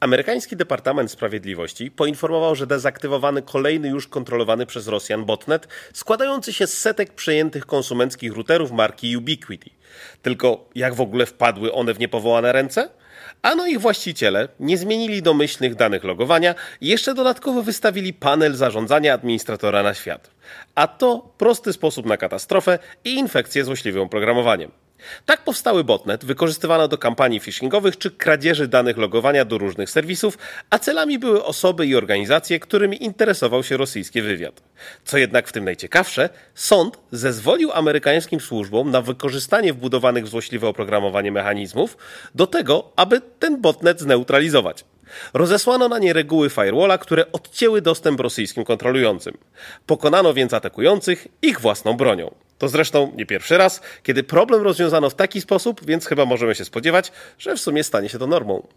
Amerykański Departament Sprawiedliwości poinformował, że dezaktywowany kolejny już kontrolowany przez Rosjan botnet składający się z setek przejętych konsumenckich routerów marki Ubiquiti. Tylko jak w ogóle wpadły one w niepowołane ręce? Ano ich właściciele nie zmienili domyślnych danych logowania i jeszcze dodatkowo wystawili panel zarządzania administratora na świat. A to prosty sposób na katastrofę i infekcję złośliwym oprogramowaniem. Tak powstały botnet wykorzystywano do kampanii phishingowych czy kradzieży danych logowania do różnych serwisów, a celami były osoby i organizacje, którymi interesował się rosyjski wywiad. Co jednak w tym najciekawsze, sąd zezwolił amerykańskim służbom na wykorzystanie wbudowanych w złośliwe oprogramowanie mechanizmów do tego, aby ten botnet zneutralizować. Rozesłano na nie reguły firewalla, które odcięły dostęp rosyjskim kontrolującym. Pokonano więc atakujących ich własną bronią. To zresztą nie pierwszy raz, kiedy problem rozwiązano w taki sposób, więc chyba możemy się spodziewać, że w sumie stanie się to normą.